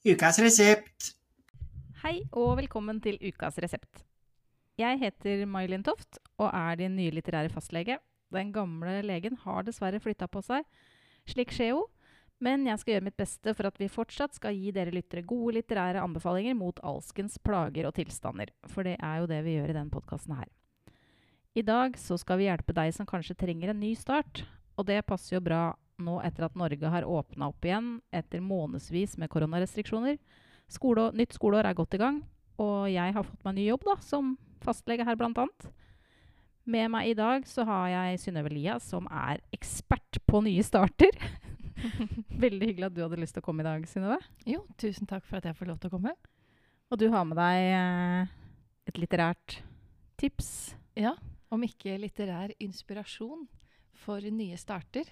Ukas resept. Hei og velkommen til ukas resept. Jeg heter May-Linn Toft og er din nye litterære fastlege. Den gamle legen har dessverre flytta på seg. Slik skjer jo. Men jeg skal gjøre mitt beste for at vi fortsatt skal gi dere lyttere gode litterære anbefalinger mot alskens plager og tilstander. For det er jo det vi gjør i denne podkasten her. I dag så skal vi hjelpe deg som kanskje trenger en ny start. Og det passer jo bra nå etter at Norge har åpna opp igjen etter månedsvis med koronarestriksjoner. Skole, nytt skoleår er godt i gang, og jeg har fått meg ny jobb da, som fastlege her, annet. Med meg i dag så har jeg Synnøve Lia, som er ekspert på nye starter. Veldig hyggelig at du hadde lyst til å komme i dag, Synnøve. Jo, tusen takk for at jeg får lov til å komme. Og du har med deg eh, et litterært tips. Ja, om ikke litterær inspirasjon for nye starter.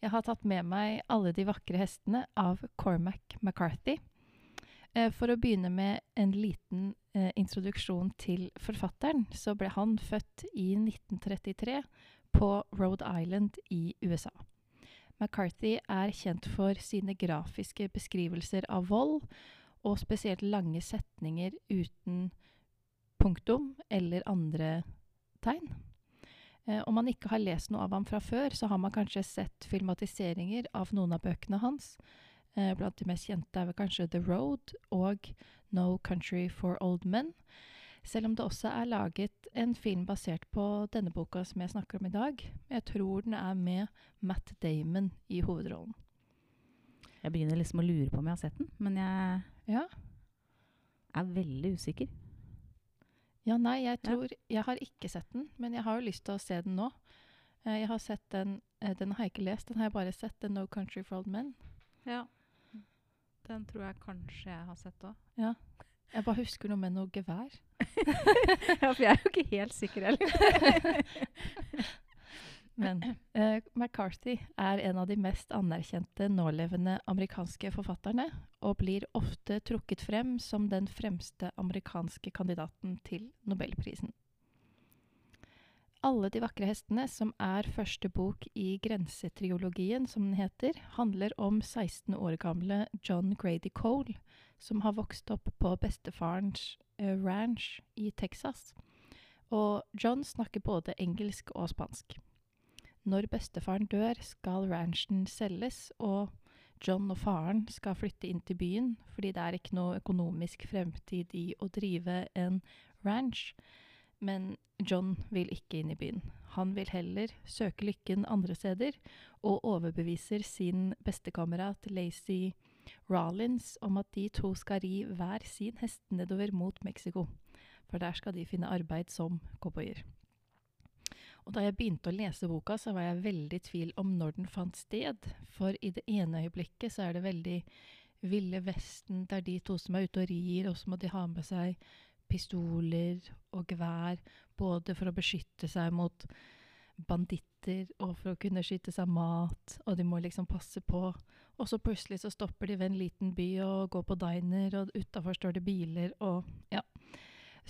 Jeg har tatt med meg 'Alle de vakre hestene' av Cormac McCarthy. Eh, for å begynne med en liten eh, introduksjon til forfatteren, så ble han født i 1933 på Rhode Island i USA. McCarthy er kjent for sine grafiske beskrivelser av vold, og spesielt lange setninger uten punktum eller andre tegn. Eh, om man ikke har lest noe av ham fra før, så har man kanskje sett filmatiseringer av noen av bøkene hans. Eh, blant de mest kjente er vel kanskje The Road og No Country for Old Men. Selv om det også er laget en film basert på denne boka som jeg snakker om i dag. Jeg tror den er med Matt Damon i hovedrollen. Jeg begynner liksom å lure på om jeg har sett den, men jeg Ja, er veldig usikker. Ja nei, jeg tror Jeg har ikke sett den, men jeg har jo lyst til å se den nå. Eh, Jeg har sett den eh, Den har jeg ikke lest, den har jeg bare sett. The No Country for Old Men. Ja. Den tror jeg kanskje jeg har sett òg. Ja. Jeg bare husker noe med noe gevær. ja, for jeg er jo ikke helt sikker heller. Men eh, McCarthy er en av de mest anerkjente nålevende amerikanske forfatterne, og blir ofte trukket frem som den fremste amerikanske kandidaten til nobelprisen. Alle de vakre hestene, som er første bok i Grensetriologien, som den heter, handler om 16 år gamle John Grady Cole, som har vokst opp på bestefarens eh, ranch i Texas. Og John snakker både engelsk og spansk. Når bestefaren dør, skal ranchen selges, og John og faren skal flytte inn til byen, fordi det er ikke noe økonomisk fremtid i å drive en ranch. Men John vil ikke inn i byen. Han vil heller søke lykken andre steder, og overbeviser sin bestekamerat Lacey Rollins om at de to skal ri hver sin hest nedover mot Mexico, for der skal de finne arbeid som cowboyer. Og da jeg begynte å lese boka, så var jeg veldig i tvil om når den fant sted, for i det ene øyeblikket så er det veldig Ville Vesten, det er de to som er ute og rir, og så må de ha med seg pistoler og gevær, både for å beskytte seg mot banditter og for å kunne skyte seg mat, og de må liksom passe på. Og så plutselig så stopper de ved en liten by og går på diner, og utafor står det biler og ja.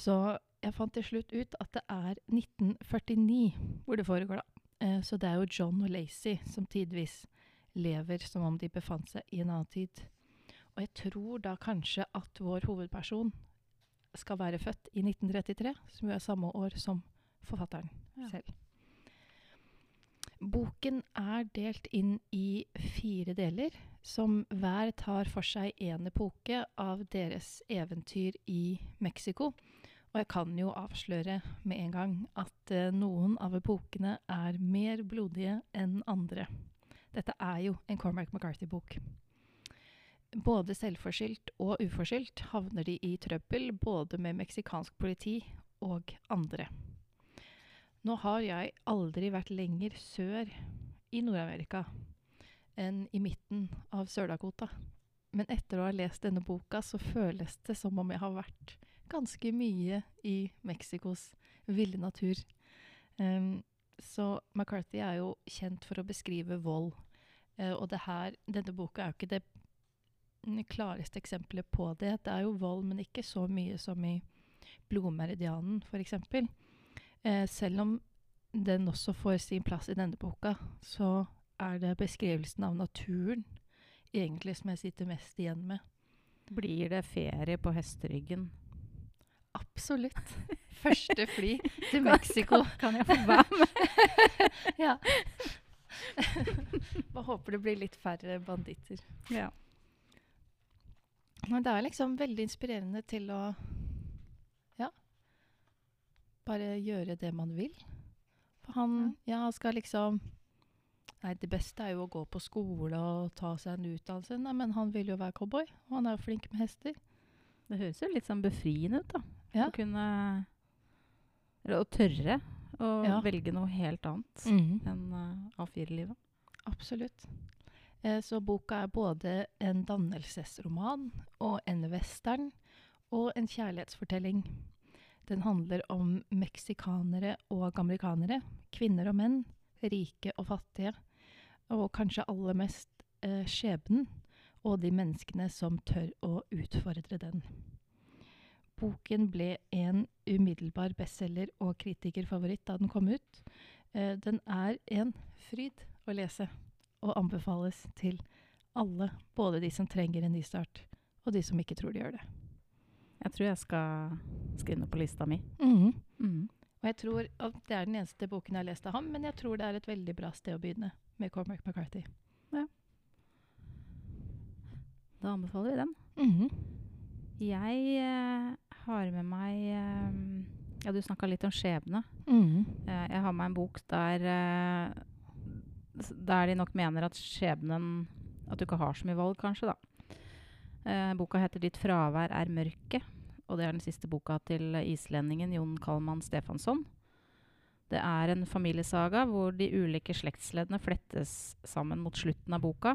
Så jeg fant til slutt ut at det er 1949 hvor det foregår, da. Eh, så det er jo John og Lacey som tidvis lever som om de befant seg i en annen tid. Og jeg tror da kanskje at vår hovedperson skal være født i 1933, som jo er samme år som forfatteren Ja. selv. Boken er delt inn i fire deler, som hver tar for seg en epoke av deres eventyr i Mexico. Og jeg kan jo avsløre med en gang at eh, noen av epokene er mer blodige enn andre. Dette er jo en Cormac McCarthy-bok. Både selvforskyldt og uforskyldt havner de i trøbbel både med meksikansk politi og andre. Nå har jeg aldri vært lenger sør i Nord-Amerika enn i midten av Sør-Dakota. Men etter å ha lest denne boka, så føles det som om jeg har vært ganske mye i Mexicos ville natur. Um, så McCarthy er jo kjent for å beskrive vold. Uh, og her, denne boka er jo ikke det klareste eksempelet på det. Det er jo vold, men ikke så mye som i Blodmeridianen, f.eks. Uh, selv om den også får sin plass i denne boka, så er det beskrivelsen av naturen egentlig som jeg sitter mest igjen med. Blir det ferie på hesteryggen? Absolutt. Første fly til Mexico. Kan, kan jeg få være med? ja. Bare håper det blir litt færre banditter. Ja. Men det er liksom veldig inspirerende til å Ja. Bare gjøre det man vil. For han ja, skal liksom Nei, det beste er jo å gå på skole og ta seg en utdannelse. Nei, men han vil jo være cowboy, og han er jo flink med hester. Det høres jo litt sånn befriende ut, da. Ja. Å kunne Eller å tørre å Ja. velge noe helt annet Mhm. enn uh, A4-livet. Absolutt. Eh, så boka er både en dannelsesroman og en western og en kjærlighetsfortelling. Den handler om meksikanere og amerikanere, kvinner og menn, rike og fattige, og kanskje aller mest eh, skjebnen og de menneskene som tør å utfordre den. Boken ble en umiddelbar bestselger og kritikerfavoritt da den kom ut. Eh, den er en fryd å lese og anbefales til alle, både de som trenger en ny start, og de som ikke tror de gjør det. Jeg tror jeg skal skrive på lista mi. Mhm. Og jeg tror at Det er den eneste boken jeg har lest av ham, men jeg tror det er et veldig bra sted å begynne med Cormac McCarthy. Da anbefaler vi den. Mhm. Jeg eh, har med meg eh, Ja, du snakka litt om skjebne. Mm. Eh, jeg har med en bok der eh, Der de nok mener at skjebnen At du ikke har så mye valg, kanskje, da. Eh, boka heter 'Ditt fravær er mørket', og det er den siste boka til islendingen Jon Kalman Stefansson. Det er en familiesaga hvor de ulike slektsleddene flettes sammen mot slutten av boka.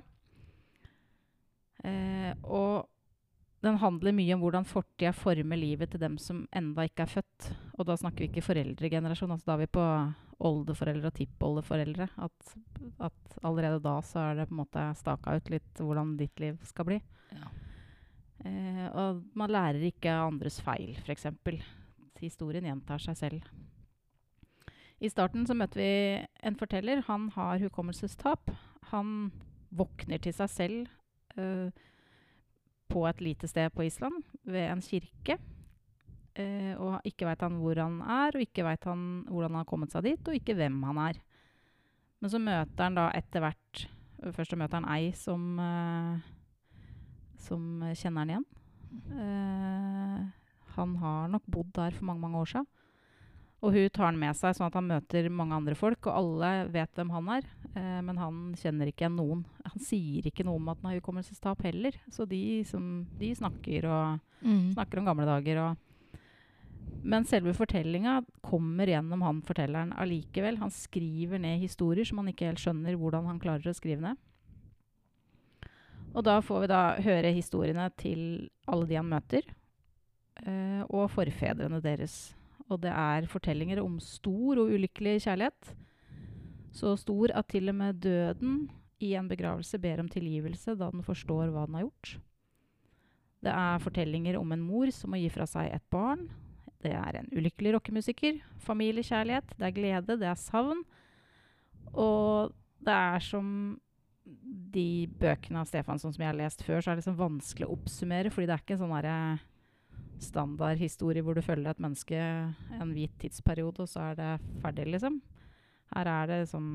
Eh, og den handler mye om hvordan fortida former livet til dem som enda ikke er født. Og da snakker vi ikke foreldregenerasjon, altså da er vi på oldeforeldre og tippoldeforeldre. At, at allerede da så er det på en måte staka ut litt hvordan ditt liv skal bli. Ja. Eh, og man lærer ikke av andres feil, f.eks. Historien gjentar seg selv. I starten så møter vi en forteller. Han har hukommelsestap. Han våkner til seg selv eh, på et lite sted på Island, ved en kirke. Eh, og ikke veit han hvor han er, og ikke veit han hvordan han har kommet seg dit, og ikke hvem han er. Men så møter han da etter hvert Først så møter han ei som eh, som kjenner han igjen. Eh, han har nok bodd der for mange, mange år siden. Og hun tar han med seg, sånn at han møter mange andre folk, og alle vet hvem han er. Eh, men han kjenner ikke noen. Han sier ikke noe om at han har hukommelsestap heller. Så de, som, de snakker, og, mm. snakker om gamle dager. Og men selve fortellinga kommer gjennom han fortelleren allikevel. Han skriver ned historier som han ikke helt skjønner hvordan han klarer å skrive ned. Og da får vi da høre historiene til alle de han møter, eh, og forfedrene deres. Og det er fortellinger om stor og ulykkelig kjærlighet. Så stor at til og med døden i en begravelse ber om tilgivelse da den forstår hva den har gjort. Det er fortellinger om en mor som må gi fra seg et barn. Det er en ulykkelig rockemusiker. Familiekjærlighet. Det er glede. Det er savn. Og det er som de bøkene av Stefansson som jeg har lest før, så er det liksom vanskelig å oppsummere. fordi det er ikke en sånn derre standardhistorie hvor du følger et menneske en hvit tidsperiode, og så er det ferdig, liksom. Her er det liksom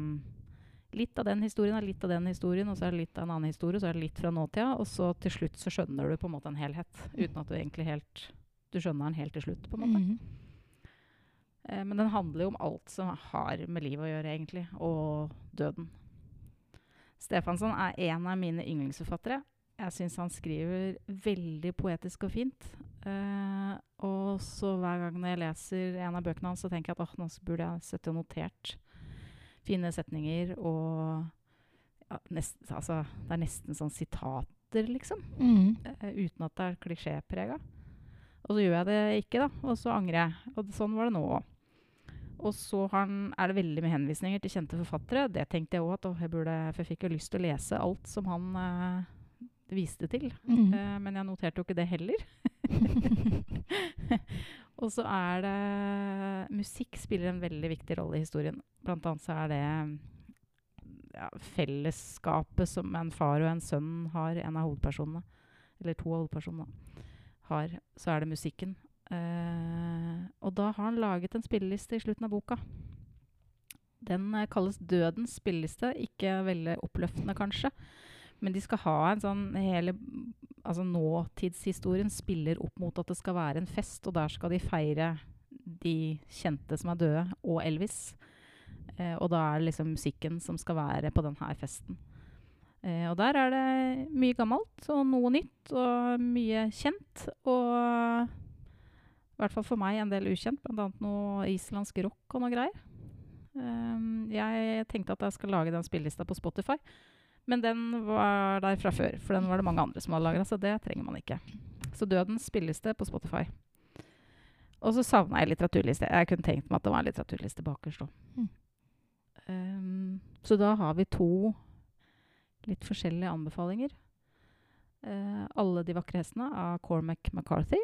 litt av den historien er litt av den historien, og så er det litt av en annen historie, og så er det litt fra nåtida, og så til slutt så skjønner du på en måte en helhet. Uten at du egentlig helt Du skjønner den helt til slutt, på en måte. Mhm. Eh, men den handler jo om alt som har med livet å gjøre, egentlig, og døden. Stefansson er en av mine yndlingsforfattere. Jeg syns han skriver veldig poetisk og fint. Eh, og så hver gang jeg leser en av bøkene hans, så tenker jeg at oh, nå burde jeg sittet og notert fine setninger og ja, nest, altså, Det er nesten sånn sitater, liksom. Mm. Uh, uten at det er klisjéprega. Og så gjør jeg det ikke, da. Og så angrer jeg. Og sånn var det nå òg. Og så han, er det veldig med henvisninger til kjente forfattere. Det tenkte jeg òg at åh, jeg burde For jeg fikk jo lyst til å lese alt som han uh, viste til. Mm. Men jeg noterte jo ikke det heller. og så er det Musikk spiller en veldig viktig rolle i historien. Blant annet så er det ja, fellesskapet som en far og en sønn har, en av hovedpersonene. eller to hovedpersoner, har, så er det musikken. Uh, og da har han laget en spilleliste i slutten av boka. Den uh, kalles Dødens spilleliste. Ikke veldig oppløftende, kanskje. Men de skal ha en sånn hele Altså nåtidshistorien spiller opp mot at det skal være en fest, og der skal de feire de kjente som er døde, og Elvis. Eh, og da er det liksom musikken som skal være på denne festen. Eh, og der er det mye gammelt og noe nytt og mye kjent. Og i hvert fall for meg en del ukjent, bl.a. noe islandsk rock og noe greier. Um, jeg tenkte at jeg skal lage den spillelista på Spotify, men den var der fra før. For den var det mange andre som hadde lagra, så det trenger man ikke. Så Døden spilles det på Spotify. Og så savna jeg litteraturliste. Jeg kunne tenkt meg at det var en litteraturliste bakerst òg. Mm. Um, så da har vi to litt forskjellige anbefalinger. Uh, 'Alle de vakre hestene' av Cormac McCarthy.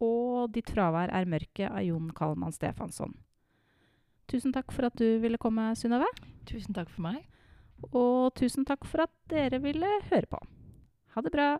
Og 'Ditt fravær er mørket' av Jon Kalman Stefansson. Tusen takk for at du ville komme, Synnøve. Tusen takk for meg. Og tusen takk for at dere ville høre på. Ha det bra.